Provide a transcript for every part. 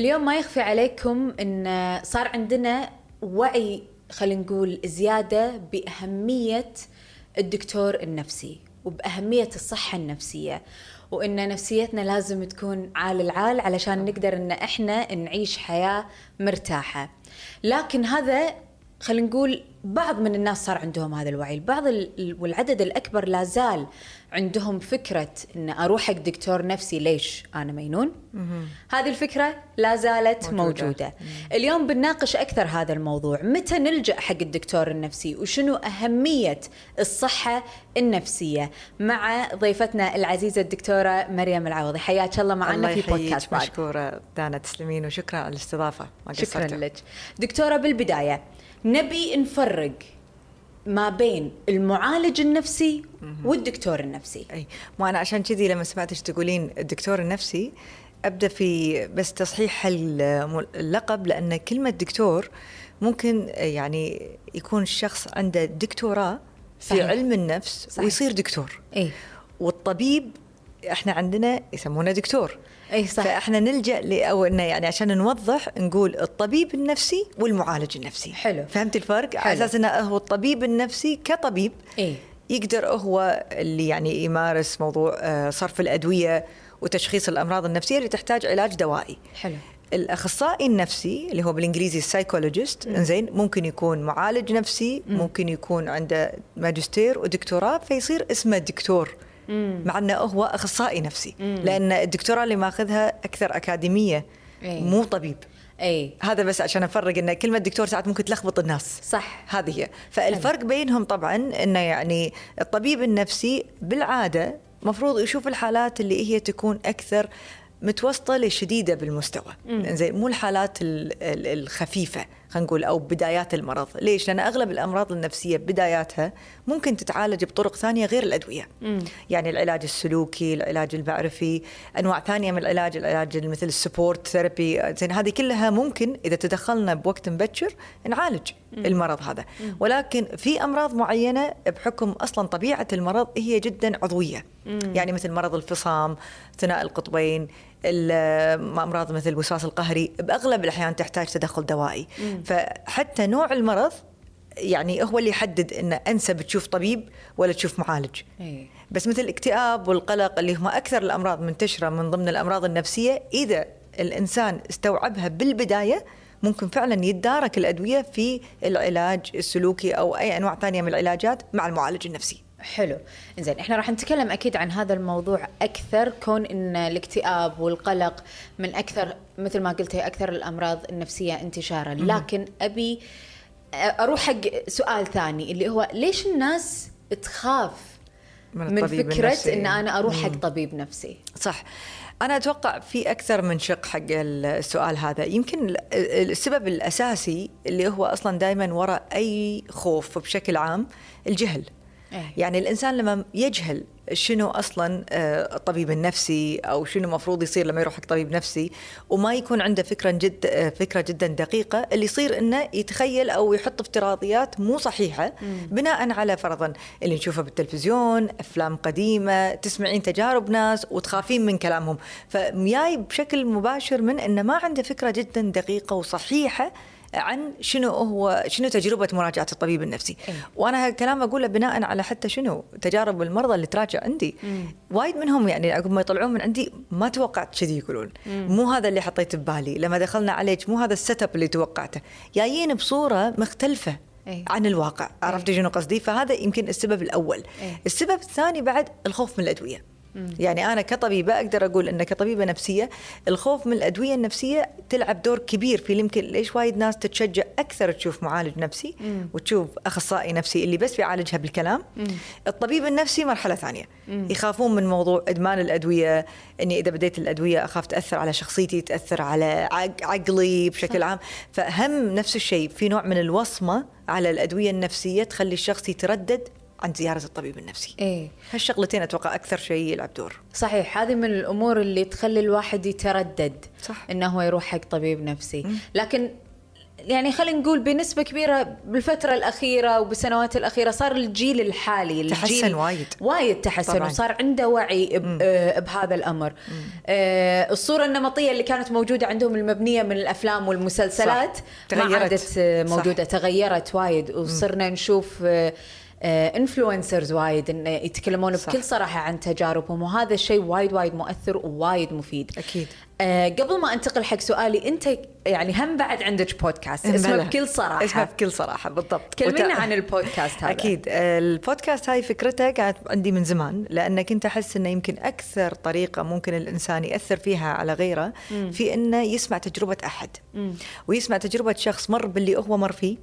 اليوم ما يخفي عليكم إن صار عندنا وعي خلينا نقول زيادة بأهمية الدكتور النفسي وبأهمية الصحة النفسية وإن نفسيتنا لازم تكون عال العال علشان نقدر إن إحنا نعيش حياة مرتاحة. لكن هذا خلينا نقول بعض من الناس صار عندهم هذا الوعي. البعض ال- والعدد الأكبر لا زال عندهم فكرة أن أروح حق دكتور نفسي ليش أنا مينون هذه الفكرة لا زالت موجودة. موجودة, اليوم بنناقش أكثر هذا الموضوع. متى نلجأ حق الدكتور النفسي؟ وشنو أهمية الصحة النفسية؟ مع ضيفتنا العزيزة الدكتورة مريم العوضي. حياك الله معنا في بودكاست. مشكورة دانا تسلمين وشكرا على الاستضافة. ما شكرا. لك. دكتورة بالبداية نبي نفرق ما بين المعالج النفسي والدكتور النفسي. أي مو أنا عشان كذي لما سمعتك تقولين الدكتور النفسي أبدأ في بس تصحيح اللقب لأن كلمة دكتور ممكن يعني يكون الشخص عنده دكتوراه في صحيح. علم النفس صحيح. ويصير دكتور. إي. والطبيب إحنا عندنا يسمونه دكتور. أي صح. فإحنا نلجأ ل أو انه يعني عشان نوضح نقول الطبيب النفسي والمعالج النفسي. حلو. فهمت الفرق؟ حلو. على أساس إنه هو الطبيب النفسي كطبيب إي. يقدر هو اللي يعني يمارس موضوع آه، صرف الأدوية وتشخيص الأمراض النفسية اللي تحتاج علاج دوائي. حلو. الأخصائي النفسي اللي هو بالإنجليزي ال psychologist إنزين ممكن يكون معالج نفسي ممكن يكون عنده ماجستير ودكتوراه فيصير اسمه دكتور. مع أنه هو أخصائي نفسي. لأن الدكتوراه اللي ماخذها أكثر أكاديمية إيه. مو طبيب. اي هذا بس عشان أفرق إن كلمة دكتور ساعات ممكن تلخبط الناس. صح. هذه هي. فالفرق بينهم طبعا انه يعني الطبيب النفسي بالعادة مفروض يشوف الحالات اللي هي تكون أكثر متوسطة لشديدة بالمستوى. زين مو الحالات ال- ال- الخفيفة. خلينا نقول أو بدايات المرض. ليش؟ لأن أغلب الأمراض النفسية بداياتها ممكن تتعالج بطرق ثانية غير الأدوية. يعني العلاج السلوكي العلاج المعرفي أنواع ثانية من العلاج العلاج مثل ال support therapy زين هذه كلها ممكن إذا تدخلنا بوقت مبكر نعالج المرض هذا. ولكن في أمراض معينة بحكم أصلا طبيعة المرض هي جدا عضوية. يعني مثل مرض الفصام ثناء القطبين ال- أمراض مثل الوسواس القهري بأغلب الأحيان تحتاج تدخل دوائي. فحتى نوع المرض يعني هو اللي يحدد إن أنسب تشوف طبيب ولا تشوف معالج. اي بس مثل الاكتئاب والقلق اللي هم أكثر الأمراض منتشرة من ضمن الأمراض النفسية إذا الإنسان استوعبها بالبداية ممكن فعلا يتدارك الأدوية في العلاج السلوكي أو أي أنواع ثانية من العلاجات مع المعالج النفسي. حلو. زين إحنا راح نتكلم أكيد عن هذا الموضوع أكثر كون إن الاكتئاب والقلق من أكثر مثل ما قلتي أكثر الأمراض النفسية انتشارا. لكن أبي أروح حق سؤال ثاني اللي هو ليش الناس تخاف من من, فكرة النفسي. إن أنا أروح حق طبيب نفسي؟ صح. أنا أتوقع في أكثر من شق حق السؤال هذا. يمكن ال- السبب الأساسي اللي هو أصلا دائما وراء أي خوف بشكل عام الجهل. يعني الإنسان لما يجهل شنو أصلا آه، الطبيب النفسي أو شنو المفروض يصير لما يروح حق طبيب نفسي وما يكون عنده فكرة جد آه، فكرة جدا دقيقة اللي يصير إنه يتخيل أو يحط افتراضيات مو صحيحة بناء على فرضا اللي نشوفه بالتلفزيون أفلام قديمة تسمعين تجارب ناس وتخافين من كلامهم. فجاي بشكل مباشر من إنه ما عنده فكرة جدا دقيقة وصحيحة عن شنو هو شنو تجربة مراجعة الطبيب النفسي. إيه. وأنا هالكلام أقوله بناء على حتى شنو تجارب المرضى اللي تراجع عندي. وايد منهم يعني عقب ما يطلعون من عندي ما توقعت كذي يقولون. مو هذا اللي حطيت ببالي. لما دخلنا عليك مو هذا السيت أب اللي توقعته. جايين بصورة مختلفة إيه. عن الواقع. عرفتي شنو قصدي؟ فهذا يمكن السبب الأول. إيه. السبب الثاني بعد الخوف من الأدوية. يعني أنا كطبيبة أقدر أقول إن كطبيبة نفسية الخوف من الأدوية النفسية تلعب دور كبير في يمكن ليش وايد ناس تتشجع أكثر تشوف معالج نفسي وتشوف أخصائي نفسي اللي بس بيعالجها بالكلام. الطبيب النفسي مرحلة ثانية. يخافون من موضوع إدمان الأدوية إني إذا بديت الأدوية أخاف تأثر على شخصيتي تأثر على عق- عقلي بشكل عام. فهم نفس الشيء في نوع من الوصمة على الأدوية النفسية تخلي الشخص يتردد عن زيارة الطبيب النفسي إيه هالشغلتين أتوقع أكثر شيء يلعب دور صحيح هذه من الأمور اللي تخلي الواحد يتردد صح. إنه هو يروح حق طبيب نفسي لكن يعني خلينا نقول بنسبة كبيرة بالفترة الأخيرة وبالسنوات الأخيرة صار الجيل الحالي تحسن الجيل وايد. وايد تحسن طبعاً. وصار عنده وعي آه، بهذا الأمر آه، الصورة النمطية اللي كانت موجودة عندهم المبنية من الأفلام والمسلسلات صح. ما تغيرت. عادت آه، صح. موجودة تغيرت وايد وصرنا نشوف influencers وايد إن يتكلمون صح. بكل صراحة عن تجاربهم وهذا الشيء وايد وايد مؤثر ووايد مفيد أكيد. آه، قبل ما انتقل حق سؤالي انت يعني هم بعد عندك بودكاست اسمه. بكل صراحة. اسمه بكل صراحة بالضبط. كلمينا وت- عن البودكاست هذا. أكيد. آه، البودكاست هاي فكرته كانت عندي من زمان لأن كنت أحس إنه يمكن أكثر طريقة ممكن الإنسان يأثر فيها على غيره في إنه يسمع تجربة أحد. ويسمع تجربة شخص مر باللي هو مر فيه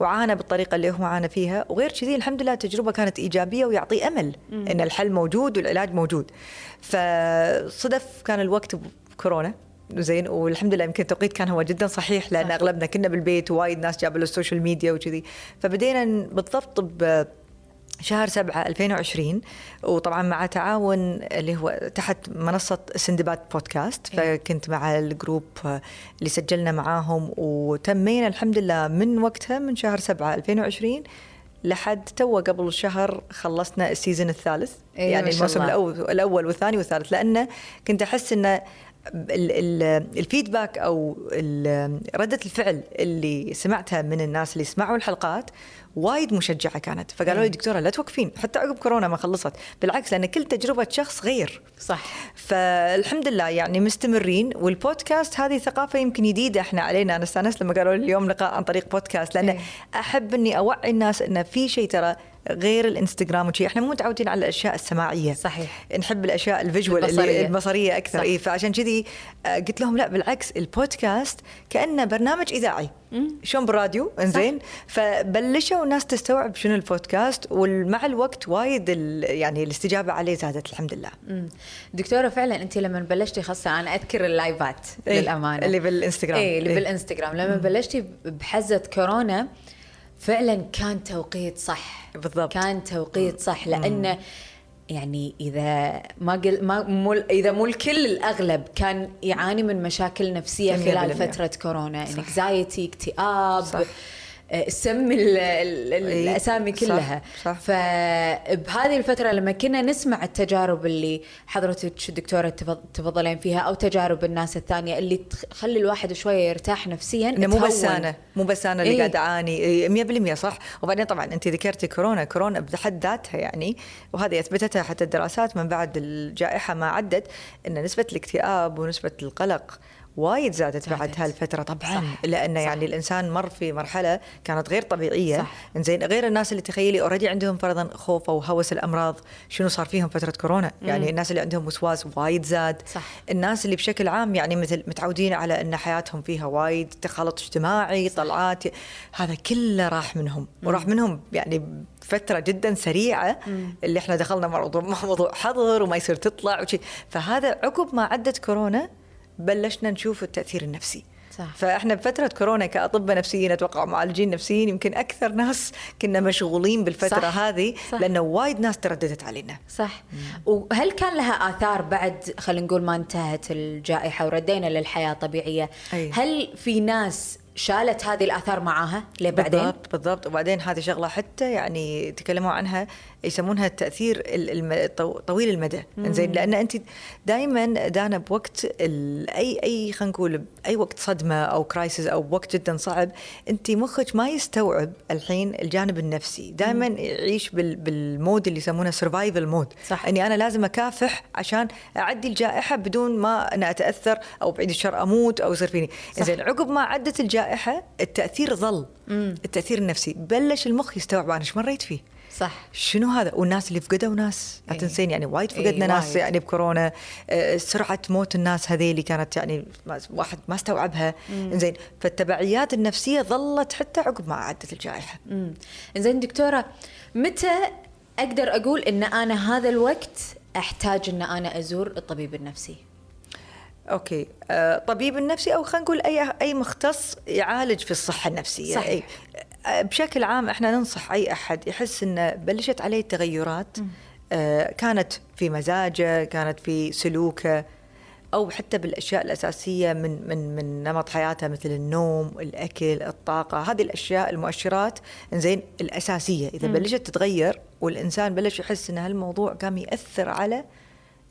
وعانى بالطريقة اللي هو عانى فيها وغير كذي الحمد لله التجربه كانت إيجابية ويعطي أمل إن الحل موجود والعلاج موجود. فصدف كان الوقت كورونا زين والحمد لله يمكن التوقيت كان هو جدا صحيح لأن صح. أغلبنا كنا بالبيت ووايد ناس جابوا له ال social media وكذي فبدينا بالضبط ب شهر سبعة 2020 وطبعا مع تعاون اللي هو تحت منصة سندباد بودكاست إيه. فكنت مع ال group اللي سجلنا معاهم وتمينا الحمد لله من وقتها من شهر سبعة 2020 لحد تو قبل شهر خلصنا ال season الثالث إيه، يعني الموسم الله. الأول, الأول والثاني والثالث لأنه كنت ال- ال- ال feedback أو ردة الفعل اللي سمعتها من الناس اللي سمعوا الحلقات وايد مشجعة كانت. فقالوا لي دكتورة لا توقفين حتى عقب كورونا ما خلصت. بالعكس لأن كل تجربة شخص غير. صح. فالحمد لله يعني مستمرين والبودكاست هذه ثقافة يمكن جديدة إحنا علينا. أنا استأنست لما قالوا لي اليوم لقاء عن طريق بودكاست لأن إيه. أحب إني أوعي الناس انه في شيء ترى غير الإنستغرام وشي إحنا مو متعودين على الأشياء السماعية صحيح. نحب الأشياء ال visual البصرية. البصرية أكثر صح. اي فعشان كذي آه، قلت لهم لا بالعكس البودكاست كأنه برنامج إذاعي شلون بالراديو إنزين فبلشوا الناس تستوعب شنو البودكاست ومع الوقت وايد ال- يعني الاستجابة عليه زادت الحمد لله مم. دكتورة فعلا أنت لما بلشتي خاصة أنا أذكر ال live ات إيه، للأمانة اللي بالإنستغرام. اي اللي إيه. بالإنستغرام لما بلشتي بحزة كورونا فعلا كان توقيت صح بالضبط. كان توقيت صح لأنه يعني إذا ما قل ما مو إذا مو الكل الأغلب كان يعاني من مشاكل نفسية خلال. فترة كورونا anxiety اكتئاب صح. آه، سم ال- ال- ال- إيه، الأسامي صح، كلها صح. فبهذه الفترة لما كنا نسمع التجارب اللي حضرتك الدكتورة تفض- تفضلين فيها أو تجارب الناس الثانية اللي تخلي الواحد شوية يرتاح نفسيا مو بس. أنا مو بس أنا اللي إيه. قاعد أعاني إيه، 100% صح وبعدين طبعا أنت ذكرتي كورونا كورونا بحد ذاتها يعني وهذه أثبتتها حتى الدراسات من بعد الجائحة ما عدت إن نسبة الاكتئاب ونسبة القلق وايد زادت بعد زادت. هالفترة طبعا صح، لأنه صح. يعني الإنسان مر في مرحلة كانت غير طبيعية. صح. زين غير الناس اللي تخيلي already عندهم فرضا خوف أو هوس الأمراض شنو صار فيهم فترة كورونا؟ يعني الناس اللي عندهم وسواس وايد زاد. صح. الناس اللي بشكل عام يعني مثل متعودين على إن حياتهم فيها وايد تخلط اجتماعي طلعات هذا كله راح منهم. وراح منهم يعني فترة جدا سريعة اللي إحنا دخلنا موضوع حظر وما يصير تطلع وشي. فهذا عقب ما عدت كورونا بلشنا نشوف التأثير النفسي صح. فإحنا بفترة كورونا كأطباء نفسيين أتوقع معالجين نفسيين يمكن أكثر ناس كنا مشغولين بالفترة صح. هذه صح. لأنه وايد ناس ترددت علينا صح وهل كان لها آثار بعد خلينا نقول ما انتهت الجائحة وردينا للحياة طبيعية أي. هل في ناس شالت هذه الآثار معاها لبعدين؟ بالضبط بالضبط وبعدين هذه شغلة حتى يعني تكلموا عنها يسمونها التأثير طويل المدى. زين لأن أنت دائما دانا بوقت ال... اي أي خلينا نقول أي وقت صدمة أو crisis أو وقت جدا صعب أنت مخك ما يستوعب الحين الجانب النفسي. دائما يعيش بال... بالمود اللي يسمونه survival mode صح. إني أنا لازم أكافح عشان أعدي الجائحة بدون ما أنا أتأثر أو بعيد الشر أموت أو يصير فيني. زين عقب ما عدت الجائحة التأثير ظل. التأثير النفسي. بلش المخ يستوعب أنا إيش مريت فيه. صح. شنو هذا؟ والناس اللي فقدوا ناس لا إيه. تنسين يعني وايد إيه، فقدنا ناس وايد. يعني بكورونا. آه، سرعة موت الناس هذيلي كانت يعني واحد ما استوعبها. زين فالتبعيات النفسية ظلت حتى عقب ما عدت الجائحة. زين دكتورة متى أقدر أقول إن أنا هذا الوقت أحتاج إن أنا أزور الطبيب النفسي؟ أوكي. آه، طبيب النفسي أو خلينا نقول اي أي مختص يعالج في الصحة النفسية. صحيح. أي. بشكل عام إحنا ننصح أي أحد يحس إنه بلشت عليه تغيرات آه، كانت في مزاجه كانت في سلوكه أو حتى بالأشياء الأساسية من من من نمط حياتها مثل النوم، الأكل، الطاقة، هذه الأشياء المؤشرات زين الأساسية. إذا بلشت تتغير والإنسان بلش يحس إن هالموضوع قام يأثر على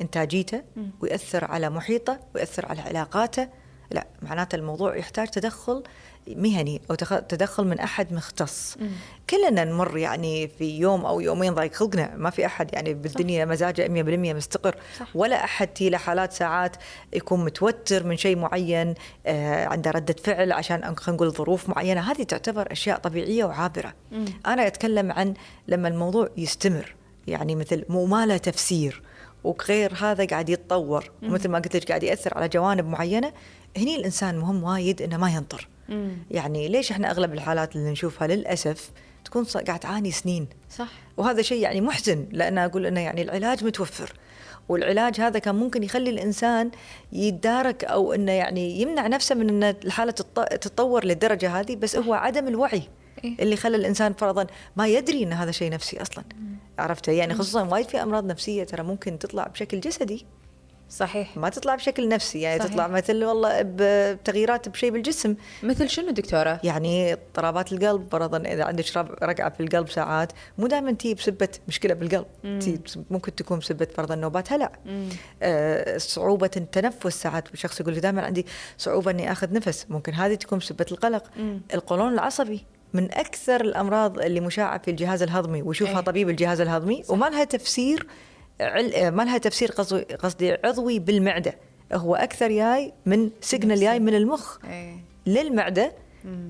إنتاجيته ويأثر على محيطه ويأثر على علاقاته لا معناته الموضوع يحتاج تدخل مهني أو تدخل من أحد مختص. مم. كلنا نمر يعني في يوم أو يومين ضايق. خلقنا ما في أحد يعني بالدنيا مزاجه 100% مستقر. صح. ولا أحد تي له حالات ساعات يكون متوتر من شيء معين آه عنده ردة فعل عشان خلينا نقول ظروف معينة. هذه تعتبر أشياء طبيعية وعابرة. مم. أنا أتكلم عن لما الموضوع يستمر. يعني مثل مو ما له تفسير. وغير هذا قاعد يتطور. ومثل ما قلت لك قاعد يأثر على جوانب معينة. هني الإنسان مهم وايد إنه ما ينطر. مم. يعني ليش إحنا أغلب الحالات اللي نشوفها للأسف تكون قاعد تعاني سنين. صح. وهذا شيء يعني محزن لأن أقول إنه يعني العلاج متوفر. والعلاج هذا كان ممكن يخلي الإنسان يتدارك أو إنه يعني يمنع نفسه من إن الحالة تتطور للدرجة هذه بس هو عدم الوعي إيه؟ اللي خلى الإنسان فرضا ما يدري إن هذا شيء نفسي أصلا. عرفته يعني خصوصا وايد في أمراض نفسية ترى ممكن تطلع بشكل جسدي. صحيح. ما تطلع بشكل نفسي يعني صحيح. تطلع مثل والله بتغييرات بشيء بالجسم. مثل شنو دكتورة؟ يعني اضطرابات القلب فرضا إذا عندك رقعة في القلب ساعات مو دائما تي بسبة مشكلة بالقلب تي ممكن تكون بسبة فرضا نوبات هلع آه صعوبة التنفس ساعات. شخص يقول لي دائما عندي صعوبة إني آخذ نفس. ممكن هذه تكون بسبة القلق. مم. القولون العصبي من أكثر الأمراض اللي مشاعة في الجهاز الهضمي ويشوفها أيه. طبيب الجهاز الهضمي صح. وما لها تفسير ما لها تفسير قصدي عضوي بالمعدة هو أكثر جاي من سيجنال جاي من المخ أيه. للمعدة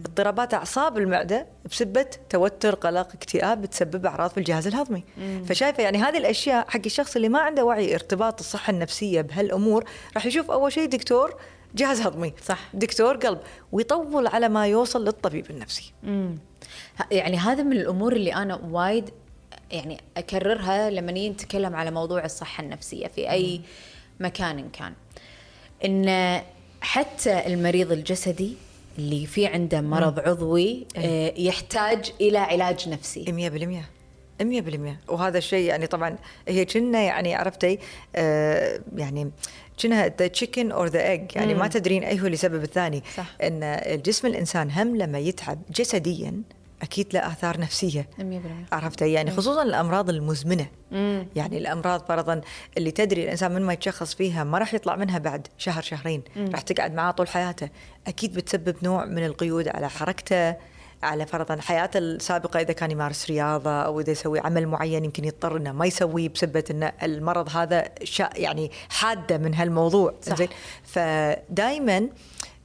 اضطرابات أعصاب المعدة بسبة توتر قلق اكتئاب تسبب أعراض في الجهاز الهضمي. فشايفة يعني هذه الأشياء حق الشخص اللي ما عنده وعي ارتباط الصحة النفسية بهالأمور راح يشوف أول شيء دكتور جهاز هضمي صح دكتور قلب ويطول على ما يوصل للطبيب النفسي مم. يعني هذا من الأمور اللي أنا وايد يعني أكررها لما نتكلم على موضوع الصحة النفسية في أي مكان كان. إن حتى المريض الجسدي اللي في عنده مرض عضوي آه، يحتاج إلى علاج نفسي. 100% 100% وهذا الشيء يعني طبعا هي كنا يعني عرفتي آه يعني كأنها the chicken or the egg يعني مم. ما تدرين أي هو السبب الثاني. صح. إن الجسم الإنسان هم لما يتعب جسديا أكيد له آثار نفسية. 100% عرفتي يعني خصوصا الأمراض المزمنة. مم. يعني الأمراض فرضا اللي تدري الإنسان من ما يتشخص فيها ما راح يطلع منها بعد شهر شهرين. راح تقعد معاه طول حياته. أكيد بتسبب نوع من القيود على حركته على فرضا حياته السابقة إذا كان يمارس رياضة أو إذا يسوي عمل معين يمكن يضطر إنه ما يسويه بسبه إن المرض هذا يعني حادة من هالموضوع. زين فدائما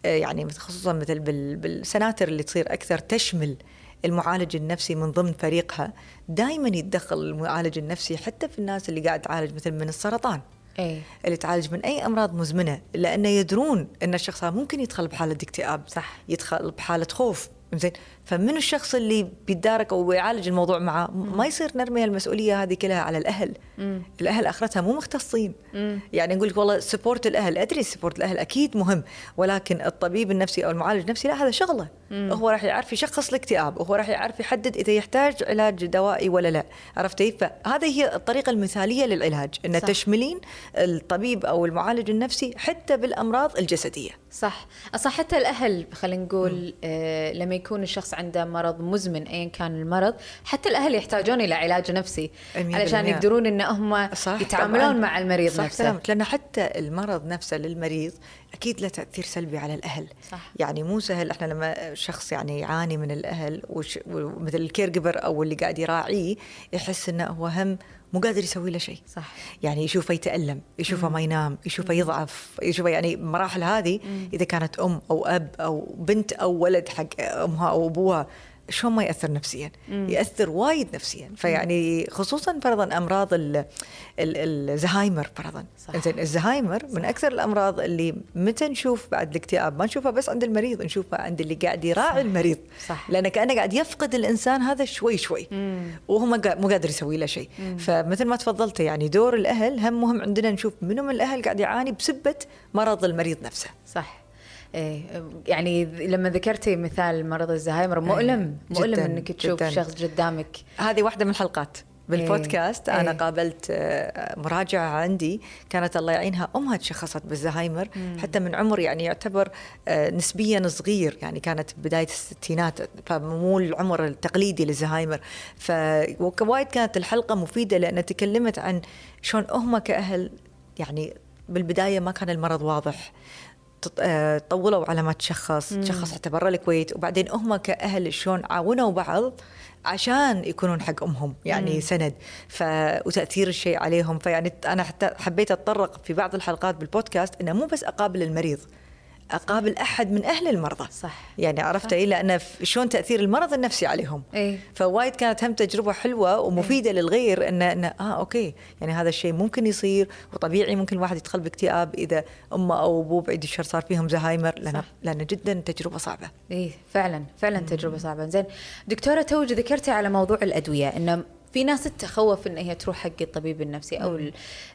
آه، يعني خصوصا مثل بالسناتر اللي تصير أكثر تشمل المعالج النفسي من ضمن فريقها دائما يتدخل المعالج النفسي حتى في الناس اللي قاعد تعالج مثل من السرطان. أي. اللي تعالج من أي أمراض مزمنة لأنه يدرون إن الشخص ممكن يدخل بحالة اكتئاب صح. يدخل بحالة خوف. زين فمن الشخص اللي بيتدارك أو يعالج الموضوع معه؟ ما يصير نرمي المسؤوليه هذه كلها على الأهل. مم. الأهل آخرتها مو مختصين. مم. يعني نقول لك والله support الأهل. أدري support الأهل أكيد مهم ولكن الطبيب النفسي أو المعالج النفسي لا هذا شغله. مم. هو راح يعرف يشخص الاكتئاب وهو راح يعرف يحدد إذا يحتاج علاج دوائي ولا لا. عرفتي؟ فهذه هي الطريقة المثالية للعلاج إن تشملين الطبيب أو المعالج النفسي حتى بالأمراض الجسدية. صح. أصلا حتى الأهل خلينا نقول آه لما يكون الشخص عنده مرض مزمن ايا كان المرض حتى الأهل يحتاجون إلى علاج نفسي علشان يقدرون إن هم يتعاملون مع المريض صح نفسه. كلامك لأن حتى المرض نفسه للمريض أكيد له تأثير سلبي على الأهل صح. يعني مو سهل إحنا لما شخص يعني يعاني من الأهل وش ومثل ال caregiver أو اللي قاعد يراعيه يحس إنه هو هم مو قادر يسوي له شيء صح يعني يشوفه يتألم يشوفه. ما ينام يشوفه يضعف يشوفه يعني المراحل هذه مم. إذا كانت أم أو أب أو بنت أو ولد حق أمها أو أبوها شلون ما يأثر نفسيا؟ مم. يأثر وايد نفسيا. فيعني خصوصا فرضا أمراض الزهايمر فرضا. زين الزهايمر من أكثر الأمراض اللي متى نشوف بعد الاكتئاب؟ ما نشوفها بس عند المريض نشوفها عند اللي قاعد يراعي صح. المريض. صح. لأنه كأنه قاعد يفقد الإنسان هذا شوي شوي. مم. وهو مو قادر يسوي له شيء. فمثل ما تفضلت يعني دور الأهل هم مهم عندنا نشوف منو من الأهل قاعد يعاني بسبة مرض المريض نفسه. صح. إيه يعني لما ذكرتي مثال مرض الزهايمر مؤلم إيه، مؤلم إنك تشوف جداً. شخص قدامك. هذه واحدة من الحلقات بالبودكاست. إيه. أنا إيه. قابلت آه، مراجعة عندي كانت الله يعينها أمها تشخصت بالزهايمر حتى من عمر يعني يعتبر آه، نسبيا صغير. يعني كانت بداية الستينات فمو العمر التقليدي للزهايمر. فوايد كانت الحلقة مفيدة لأن تكلمت عن شلون هم كأهل يعني بالبداية ما كان المرض واضح. طولوا على ما تشخص تشخص حتى برا الكويت. وبعدين هم كأهل شلون عاونوا بعض عشان يكونون حق أمهم يعني سند. ف وتأثير الشيء عليهم. فيعني أنا حتى حبيت أتطرق في بعض الحلقات بالبودكاست إنه مو بس أقابل المريض. أقابل أحد من أهل المرضى. صح. يعني عرفت اي لأن شلون تأثير المرض النفسي عليهم. إيه. فوايد كانت هم تجربة حلوة ومفيدة للغير ان ان آه okay. يعني هذا الشيء ممكن يصير وطبيعي ممكن الواحد يدخل باكتئاب إذا أمه أو أبوه بعيد الشر صار فيهم زهايمر. لأن. لأن جدا تجربة صعبة. إيه فعلا فعلا تجربة صعبة. زين دكتورة توج ذكرتي على موضوع الأدوية إنه في ناس تتخوف إن هي تروح حق الطبيب النفسي أو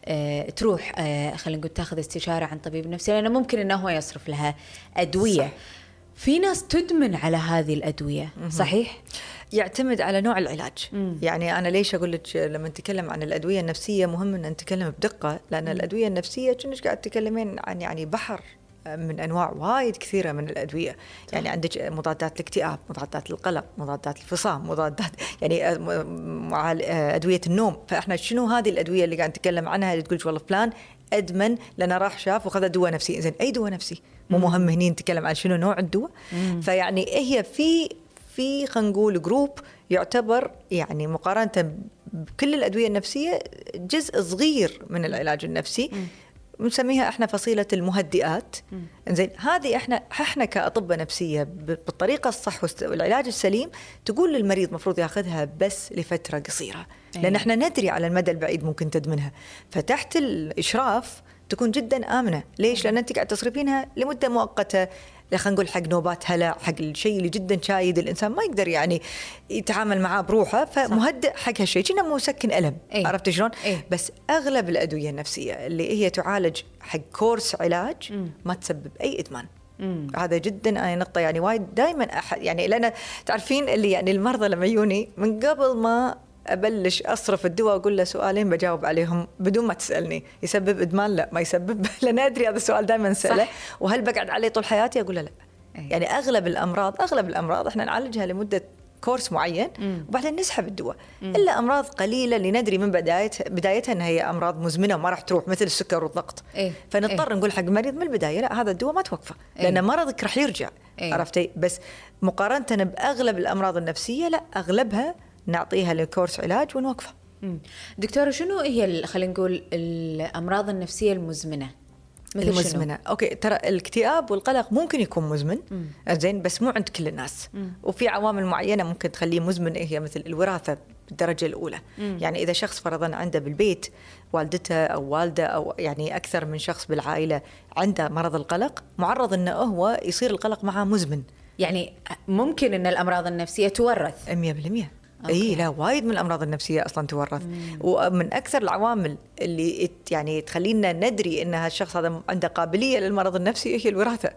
آه تروح آه خلينا نقول تاخذ استشارة عن طبيب نفسي لأنه ممكن إنه هو يصرف لها أدوية. صح. في ناس تدمن على هذه الأدوية صحيح؟ يعتمد على نوع العلاج. يعني أنا ليش أقول لك لما نتكلم عن الأدوية النفسية مهم إن نتكلم بدقة لأن الأدوية النفسية كأنك قاعد تتكلمين عن يعني بحر؟ من أنواع وايد كثيرة من الأدوية. يعني عندك مضادات الاكتئاب مضادات القلق مضادات الفصام مضادات يعني آه، آه، أدوية النوم. فإحنا شنو هذه الأدوية اللي قاعد نتكلم عنها؟ اللي تقول والله فلان أدمن لأنه راح شاف وخذ دواء نفسي. زين أي دواء نفسي؟ مو مهم هني نتكلم عن شنو نوع الدواء. فيعني هي في في خلينا نقول جروب يعتبر يعني مقارنة بكل الأدوية النفسية جزء صغير من العلاج النفسي. نسميها إحنا فصيلة المهدئات. زين هذه إحنا إحنا كاطباء نفسية بالطريقة الصح والعلاج السليم تقول للمريض مفروض ياخذها بس لفترة قصيرة. لأن أي. إحنا ندري على المدى البعيد ممكن تدمنها. فتحت الإشراف تكون جدا آمنة. ليش؟ لأن أنت قاعد تصرفينها لمدة مؤقتة. خلينا نقول حق نوبات هلع حق الشيء اللي جدا شايد الإنسان ما يقدر يعني يتعامل معاه بروحه فمهدئ حق هالشيء. كنا مسكن ألم. إيه. عرفت شلون؟ إيه. بس أغلب الأدوية النفسية اللي هي تعالج حق كورس علاج ما تسبب أي إدمان. مم. هذا جدا أنا نقطة يعني وايد دائما احد يعني لأن تعرفين اللي يعني المرضى لما يجوني من قبل ما أبلش أصرف الدواء أقول له سؤالين بجاوب عليهم بدون ما تسألني يسبب إدمان لا ما يسبب لأن أدري هذا السؤال دائما اساله صح. وهل بقعد عليه طول حياتي أقول له لا أي. يعني أغلب الأمراض أغلب الأمراض إحنا نعالجها لمدة كورس معين مم. وبعدين نسحب الدواء إلا أمراض قليلة اللي ندري من بدايه بدايتها انها هي أمراض مزمنة وما راح تروح مثل السكر والضغط إيه. فنضطر إيه. نقول حق المريض من البداية لا هذا الدواء ما توقفه إيه. لأن مرضك راح يرجع إيه. عرفتي بس مقارنة بأغلب الأمراض النفسية لا أغلبها نعطيها لكورس علاج ونوقفه. مم. دكتورة شنو هي خلينا نقول الأمراض النفسية المزمنة؟ مثل شنو؟ المزمنة. أوكي ترى الاكتئاب والقلق ممكن يكون مزمن. زين بس مو عند كل الناس. وفي عوامل معينة ممكن تخليه مزمن هي مثل الوراثة بالدرجة الأولى. يعني إذا شخص فرضا عنده بالبيت والدته أو والده أو يعني أكثر من شخص بالعائلة عنده مرض القلق معرض إنه هو يصير القلق معه مزمن. يعني ممكن إن الأمراض النفسية تورث. 100% أوكي. اي لا وايد من الأمراض النفسية أصلا تورث. ومن أكثر العوامل اللي يعني تخلينا ندري ان هالشخص هذا عنده قابلية للمرض النفسي هي الوراثة.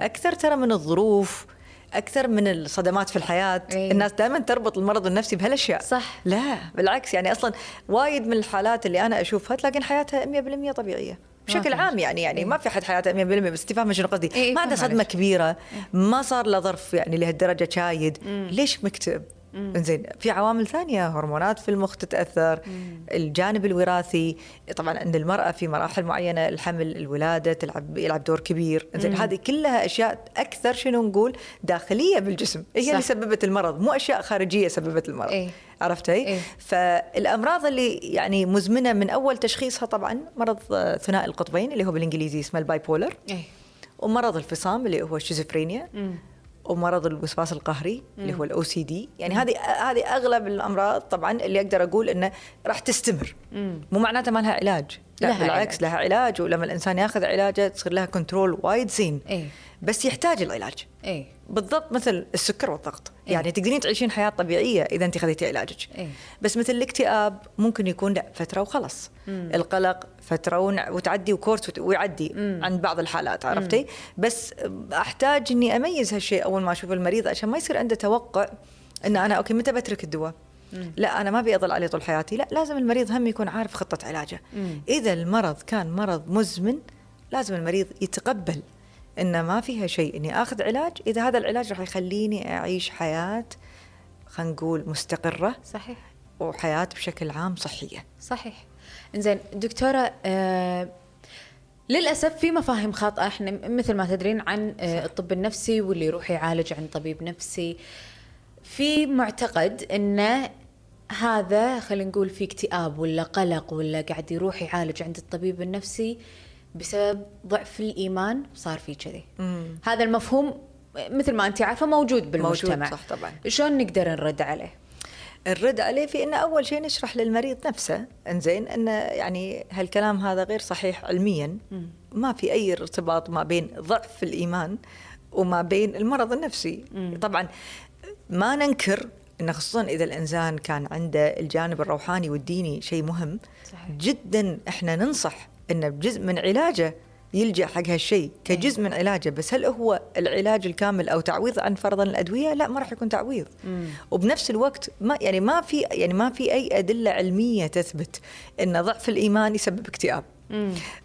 أكثر ترى من الظروف أكثر من الصدمات في الحياة. إيه. الناس دائما تربط المرض النفسي بهالأشياء. صح. لا بالعكس يعني أصلا وايد من الحالات اللي أنا أشوفها تلاقين حياتها 100% طبيعية. بشكل. عام يعني يعني ما في حد حياته 100% بس انت فاهمه شنو قصدي؟ إيه، ما عنده صدمة. كبيرة ما صار له ظرف يعني لهالدرجة شايد. ليش مكتئب؟ زين في عوامل ثانية هرمونات في المخ تتأثر الجانب الوراثي طبعا عند المرأة في مراحل معينة الحمل الولادة تلعب يلعب دور كبير. زين هذه كلها أشياء أكثر شنو نقول داخلية بالجسم. هي صح. اللي سببت المرض مو أشياء خارجية سببت المرض. إيه. عرفتي إيه. فالأمراض اللي يعني مزمنة من أول تشخيصها طبعا مرض ثنائي القطبين اللي هو بالإنجليزي اسمه ال bipolar إيه. ومرض الفصام اللي هو الشيزوفرينيا. ومرض الوسواس القهري اللي هو ال OCD يعني هذه هذه أغلب الأمراض طبعا اللي أقدر أقول إنه راح تستمر. مو معناته ما لها علاج. لا لها بالعكس علاج. لها علاج ولما الإنسان ياخذ علاجه تصير لها control وايد زين. إيه. بس يحتاج العلاج إيه بالضبط مثل السكر والضغط. إيه. يعني تقدرين تعيشين حياة طبيعية إذا أنت خذيتي علاجك. إيه. بس مثل الاكتئاب ممكن يكون لأ فترة وخلص القلق فترة ونع- وتعدي وكورس وت- ويعدي عند بعض الحالات عرفتي؟ بس أحتاج إني أميز هالشيء أول ما أشوف المريض عشان ما يصير عنده توقع إن أنا أوكي متى بترك الدواء؟ لأ أنا ما أبي أظل عليه طول حياتي. لأ لازم المريض هم يكون عارف خطة علاجه. مم. إذا المرض كان مرض مزمن لازم المريض يتقبل إن ما فيها شيء. إني آخذ علاج. إذا هذا العلاج راح يخليني أعيش حياة خلينا نقول مستقرة صحيح. وحياة بشكل عام صحية. صحيح. إنزين دكتورة آه للأسف في مفاهيم خاطئة. إحنا مثل ما تدرين عن آه الطب النفسي واللي يروح يعالج عند طبيب نفسي. في معتقد انه هذا خلينا نقول في اكتئاب ولا قلق ولا قاعد يروح يعالج عند الطبيب النفسي بسبب ضعف الإيمان صار في كذي. هذا المفهوم مثل ما انت عارفة موجود بالمجتمع. موجود، صح طبعاً. شلون نقدر نرد عليه؟ الرد عليه في إنه أول شيء نشرح للمريض نفسه. إنزين إنه يعني هالكلام هذا غير صحيح علميا. ما في أي ارتباط ما بين ضعف الإيمان وما بين المرض النفسي. طبعا ما ننكر إنه خصوصا إذا الإنسان كان عنده الجانب الروحاني والديني شيء مهم صحيح. جدا إحنا ننصح إنه بجزء من علاجه يلجأ حق هالشيء كجزء من علاجه. بس هل هو العلاج الكامل أو تعويض عن فرضا الأدوية؟ لا ما راح يكون تعويض. وبنفس الوقت ما يعني ما في يعني ما في أي أدلة علمية تثبت إن ضعف الإيمان يسبب اكتئاب.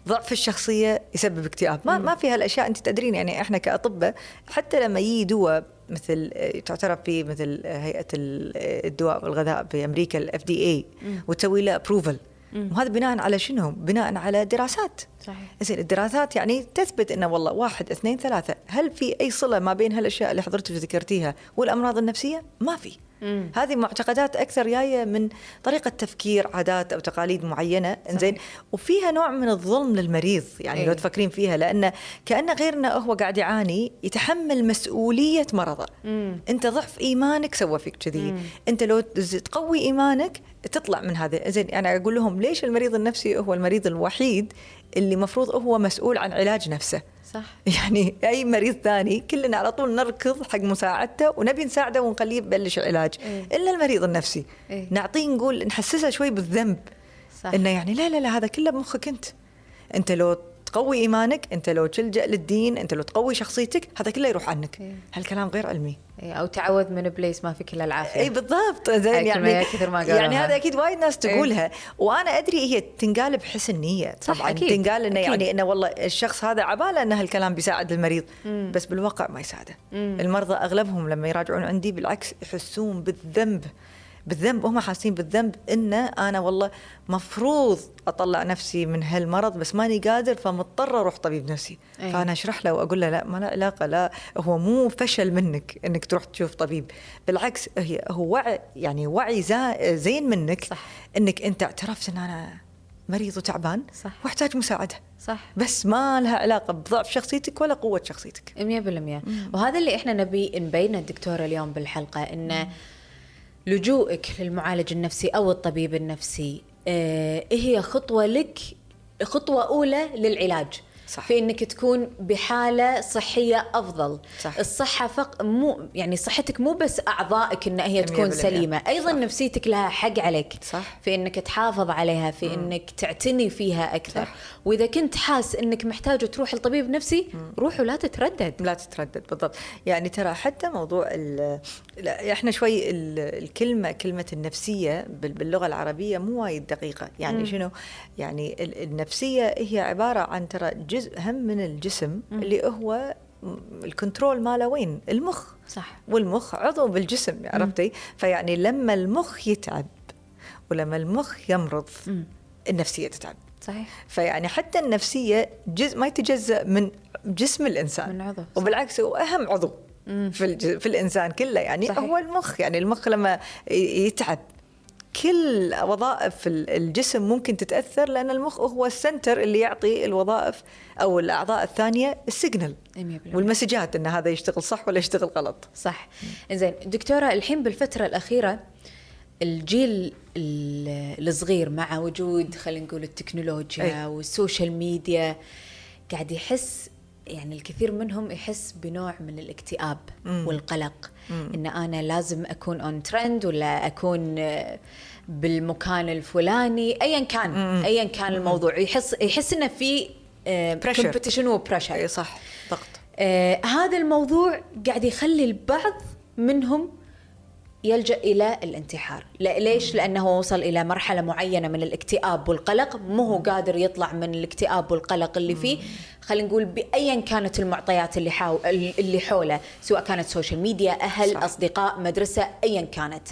ضعف الشخصية يسبب اكتئاب. ما ما في هالأشياء أنت تدرين. يعني إحنا كأطباء حتى لما يجي دواء مثل آه، تعترف به مثل آه، هيئة ال- آه، الدواء والغذاء في أمريكا ال FDA وتسوي له approval وهذا بناء على شنو؟ بناء على دراسات صحيح زين الدراسات يعني تثبت إنه والله واحد اثنين ثلاثة، هل في أي صلة ما بين هالأشياء اللي حضرتك ذكرتيها والأمراض النفسية؟ ما في. مم. هذه معتقدات أكثر جاية من طريقة تفكير عادات أو تقاليد معينة إنزين. وفيها نوع من الظلم للمريض يعني إيه. لو تفكرين فيها لأن كانه غير انه هو قاعد يعاني يتحمل مسؤولية مرضه. مم. أنت ضعف إيمانك سوى فيك كذي. أنت لو تقوي إيمانك تطلع من هذا زين أنا أقول لهم ليش المريض النفسي هو المريض الوحيد اللي مفروض هو مسؤول عن علاج نفسه؟ صح. يعني أي مريض ثاني كلنا على طول نركض حق مساعدته ونبي نساعده ونخليه يبلش العلاج. إيه. إلا المريض النفسي. إيه. نعطيه نقول نحسسه شوي بالذنب. صح. إنه يعني لا لا لا هذا كله بمخك أنت. أنت لو تقوي إيمانك أنت لو تلجأ للدين أنت لو تقوي شخصيتك هذا كله يروح عنك. إيه. هالكلام غير علمي. إيه، أو تعوذ من إبليس ما فيك الا العافية. اي بالضبط. زين يعني كثر ما قالوها. يعني هذا أكيد وايد ناس تقولها. وأنا أدري هي تنقال بحسن نية. طبعا أكيد، تنقال إنه. يعني إنه والله الشخص هذا عبالة إن هالكلام بيساعد المريض. بس بالواقع ما يساعده. المرضى أغلبهم لما يراجعون عندي بالعكس يحسون بالذنب. بالذنب هم حاسين بالذنب إن أنا والله مفروض أطلع نفسي من هالمرض بس ماني قادر فمضطر أروح طبيب نفسي. أي. فأنا أشرح له وأقول له لا ما له علاقة لا هو مو فشل منك إنك تروح تشوف طبيب. بالعكس هي هو وعي يعني وعي زين منك صح. إنك أنت اعترفت إن أنا مريض وتعبان صح. واحتاج مساعدة. صح. بس ما لها علاقة بضعف شخصيتك ولا قوة شخصيتك. 100% وهذا اللي إحنا نبي نبينه الدكتوره اليوم بالحلقة إنه لجوءك للمعالج النفسي أو الطبيب النفسي. آه هي خطوة لك خطوة أولى للعلاج؟ صح. في إنك تكون بحالة صحية أفضل صح. الصحة فق مو يعني صحتك مو بس أعضائك إن هي تكون 100%. سليمة أيضا صح. نفسيتك لها حق عليك صح. في إنك تحافظ عليها في إنك تعتني فيها أكثر صح. وإذا كنت حاس إنك محتاج تروح لطبيب نفسي روح ولا تتردد لا تتردد بالضبط يعني ترى حتى موضوع إحنا شوي ال- الكلمة كلمة النفسية بال- باللغة العربية مو وايد دقيقة يعني مم. شنو يعني ال- النفسية هي عبارة عن ترى جزء هم من الجسم اللي هو م- الكنترول ماله وين المخ صح والمخ عضو بالجسم عرفتي فيعني لما المخ يتعب ولما المخ يمرض مم. النفسية تتعب صحيح فيعني حتى النفسية جزء ما يتجزأ من جسم الإنسان من عضو، صح. وبالعكس هو أهم عضو. في. في الإنسان كله يعني صحيح. هو المخ يعني المخ لما يتعب كل وظائف ال- الجسم ممكن تتأثر لأن المخ هو ال center اللي يعطي الوظائف أو الأعضاء الثانية ال signal. 100% والمسجات أن هذا يشتغل صح ولا يشتغل غلط. صح. زين دكتورة الحين بالفترة الأخيرة الجيل ال- الصغير مع وجود خلينا نقول التكنولوجيا أي. وال social media قاعد يحس يعني الكثير منهم يحس بنوع من الاكتئاب مم. والقلق. مم. إن أنا لازم أكون on trend ولا أكون آه، بالمكان الفلاني. ايا كان. مم. ايا كان الموضوع. يحس يحس إنه في. competition و pressure أي صح. ضغط. آه هذا الموضوع قاعد يخلي البعض منهم يلجأ إلى الانتحار. لا ليش؟ لأنه وصل إلى مرحلة معينة من الاكتئاب والقلق. مو هو قادر يطلع من الاكتئاب والقلق اللي فيه. خلينا نقول بأيا كانت المعطيات اللي حاول اللي حوله سواء كانت social media أهل صح. أصدقاء مدرسة ايا كانت.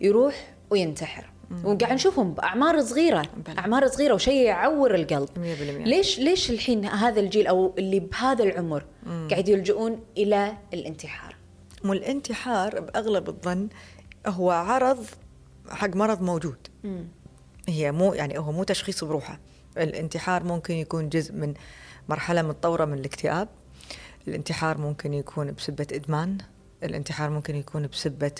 يروح وينتحر. وقاعد نشوفهم بأعمار صغيرة. أعمار صغيرة وشيء يعور القلب. 100% ليش؟ ليش الحين هذا الجيل أو اللي بهذا العمر قاعد يلجؤون إلى الانتحار؟ مو الانتحار بأغلب الظن هو عرض حق مرض موجود. هي مو يعني هو مو تشخيص بروحه. الانتحار ممكن يكون جزء من مرحلة متطورة من الاكتئاب. الانتحار ممكن يكون بسبة إدمان. الانتحار ممكن يكون بسبة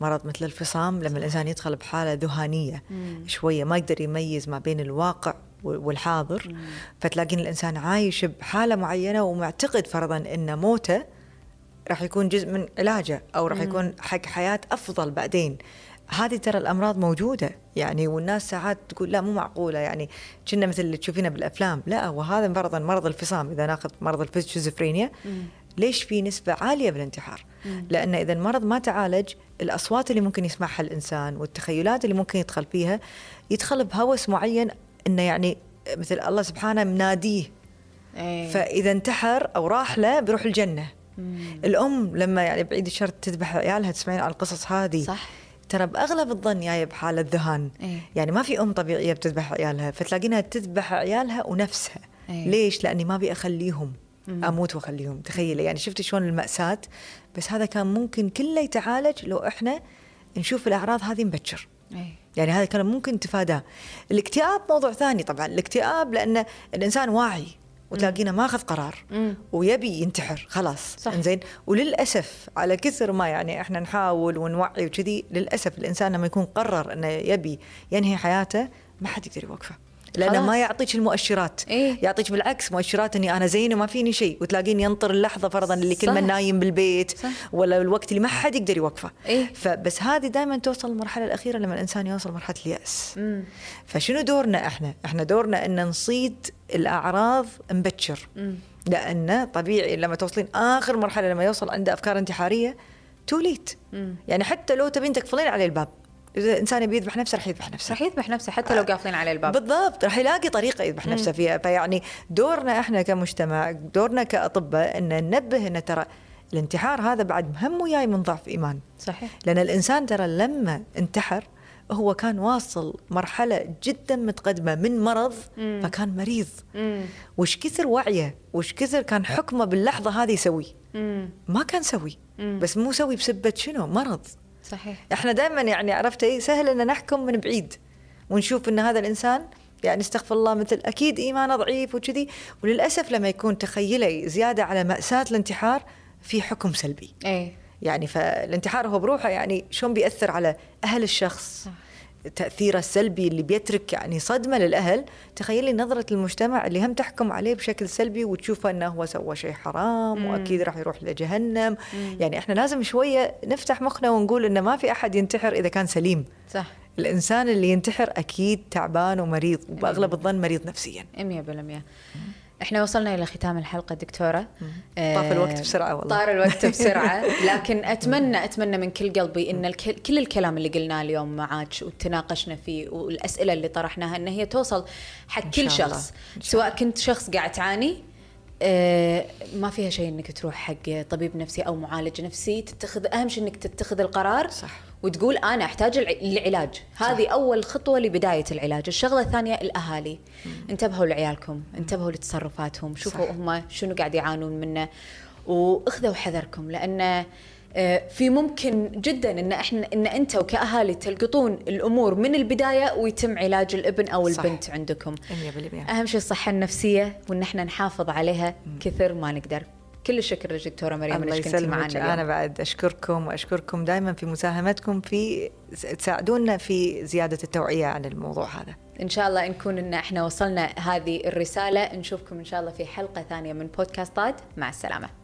مرض مثل الفصام. لما الإنسان يدخل بحالة ذهانيه شوية ما يقدر يميز ما بين الواقع والحاضر فتلاقين الإنسان عايش بحالة معينة ومعتقد فرضا إن موته راح يكون جزء من علاجه أو راح يكون حق حياة أفضل بعدين. هذه ترى الأمراض موجودة يعني والناس ساعات تقول لا مو معقولة يعني كنا مثل اللي تشوفينه بالأفلام. لا وهذا فرضا مرض الفصام إذا ناخذ مرض الشيزوفرينيا ليش في نسبة عالية بالانتحار؟ لأن إذا المرض ما تعالج الأصوات اللي ممكن يسمعها الإنسان والتخيلات اللي ممكن يدخل فيها يدخل بهوس معين إنه يعني مثل الله سبحانه مناديه. إيه. فإذا انتحر أو راح له بيروح الجنه الأم لما يعني بعيد الشر تذبح عيالها تسمعين على القصص هذه صح. ترى بأغلب الظن جاية بحالة ذهان إيه. يعني ما في أم طبيعية بتذبح عيالها فتلاقينها تذبح عيالها ونفسها. إيه. ليش؟ لأني ما أبي أخليهم أموت وأخليهم. تخيلي يعني شفتي شلون المأساة؟ بس هذا كان ممكن كله يتعالج لو إحنا نشوف الأعراض هذه مبكر إيه. يعني هذا كان ممكن تفاداه. الاكتئاب موضوع ثاني طبعا. الاكتئاب لأن الإنسان واعي. وتلاقينه ماخذ قرار. مم. ويبي ينتحر. خلاص. صح. إنزين. وللأسف على كثر ما يعني إحنا نحاول ونوعي وكذي للأسف الإنسان لما يكون قرر إنه يبي ينهي حياته ما حد يقدر يوقفه. لأنه. ما يعطيك المؤشرات إيه. يعطيك بالعكس مؤشرات إني أنا زين وما فيني شيء وتلاقين ينطر اللحظة فرضا اللي كل. من نايم بالبيت صح. ولا الوقت اللي ما حد يقدر يوقفه إيه. فبس هذه دائما توصل المرحلة الأخيرة لما الإنسان يوصل مرحلة اليأس مم. فشنو دورنا إحنا؟ إحنا دورنا إن نصيد الأعراض مبكر مم. لأن طبيعي لما توصلين آخر مرحلة لما يوصل عنده أفكار انتحارية توليت. يعني حتى لو تبين تقفلين عليه الباب إذا الإنسان يبي يذبح نفسه راح يذبح نفسه. راح يذبح نفسه حتى لو قافلين عليه الباب. بالضبط راح يلاقي طريقة يذبح نفسه فيها. فيعني دورنا إحنا كمجتمع دورنا كأطباء إن ننبه إن ترى الانتحار هذا بعد هم وياي من ضعف إيمان. صحيح. لأن الإنسان ترى لما انتحر هو كان واصل مرحلة جدا متقدمة من مرض مم. فكان مريض. مم. وش كثر وعيه وش كثر كان حكمه باللحظة هذه يسوي؟ مم. ما كان سوي. مم. بس مو سوي بسبة شنو؟ مرض. صحيح. إحنا دائما يعني عرفتي سهل ان نحكم من بعيد ونشوف إن هذا الإنسان يعني استغفر الله مثل أكيد إيمانه ضعيف وكذي وللأسف لما يكون تخيلي زيادة على مأساة الانتحار في حكم سلبي. إيه. يعني فالانتحار هو بروحه يعني شلون بيأثر على أهل الشخص؟ صح. تأثيره السلبي اللي بيترك يعني صدمة للأهل. تخيلي نظرة المجتمع اللي هم تحكم عليه بشكل سلبي وتشوفه أنه هو سوى شيء حرام مم. وأكيد راح يروح لجهنم. مم. يعني إحنا لازم شوية نفتح مخنا ونقول أنه ما في أحد ينتحر إذا كان سليم. صح. الإنسان اللي ينتحر أكيد تعبان ومريض وبأغلب الظن مريض نفسيا. 100% إحنا وصلنا إلى ختام الحلقة دكتورة آه، طاف الوقت بسرعة والله. طار الوقت بسرعة لكن أتمنى أتمنى من كل قلبي إن الكل كل الكلام اللي قلناه اليوم معاك وتناقشنا فيه والأسئلة اللي طرحناها إن هي توصل حق كل. شخص سواء كنت شخص قاعد تعاني آه، ما فيها شيء إنك تروح حق طبيب نفسي أو معالج نفسي تتخذ أهم شيء إنك تتخذ القرار صح. وتقول أنا أحتاج الع- العلاج هذه أول خطوة لبداية العلاج. الشغلة الثانية الأهالي. انتبهوا لعيالكم انتبهوا لتصرفاتهم. شوفوا صح. هم شنو قاعد يعانون منه. وأخذوا حذركم لأن آه، في ممكن جدا إن إحنا إن أنتم كاهالي تلقطون الأمور من البداية ويتم علاج الابن أو صح. البنت عندكم. 100% أهم شيء الصحة النفسية وإن إحنا نحافظ عليها كثر ما نقدر. كل الشكر للدكتورة مريم الله إنك كنتي معنا اليوم. أنا بعد أشكركم وأشكركم دائما في مساهمتكم في تساعدونا في زيادة التوعية عن الموضوع هذا. إن شاء الله نكون إن إحنا وصلنا هذه الرسالة نشوفكم إن شاء الله في حلقة ثانية من بودكاستات. مع السلامة.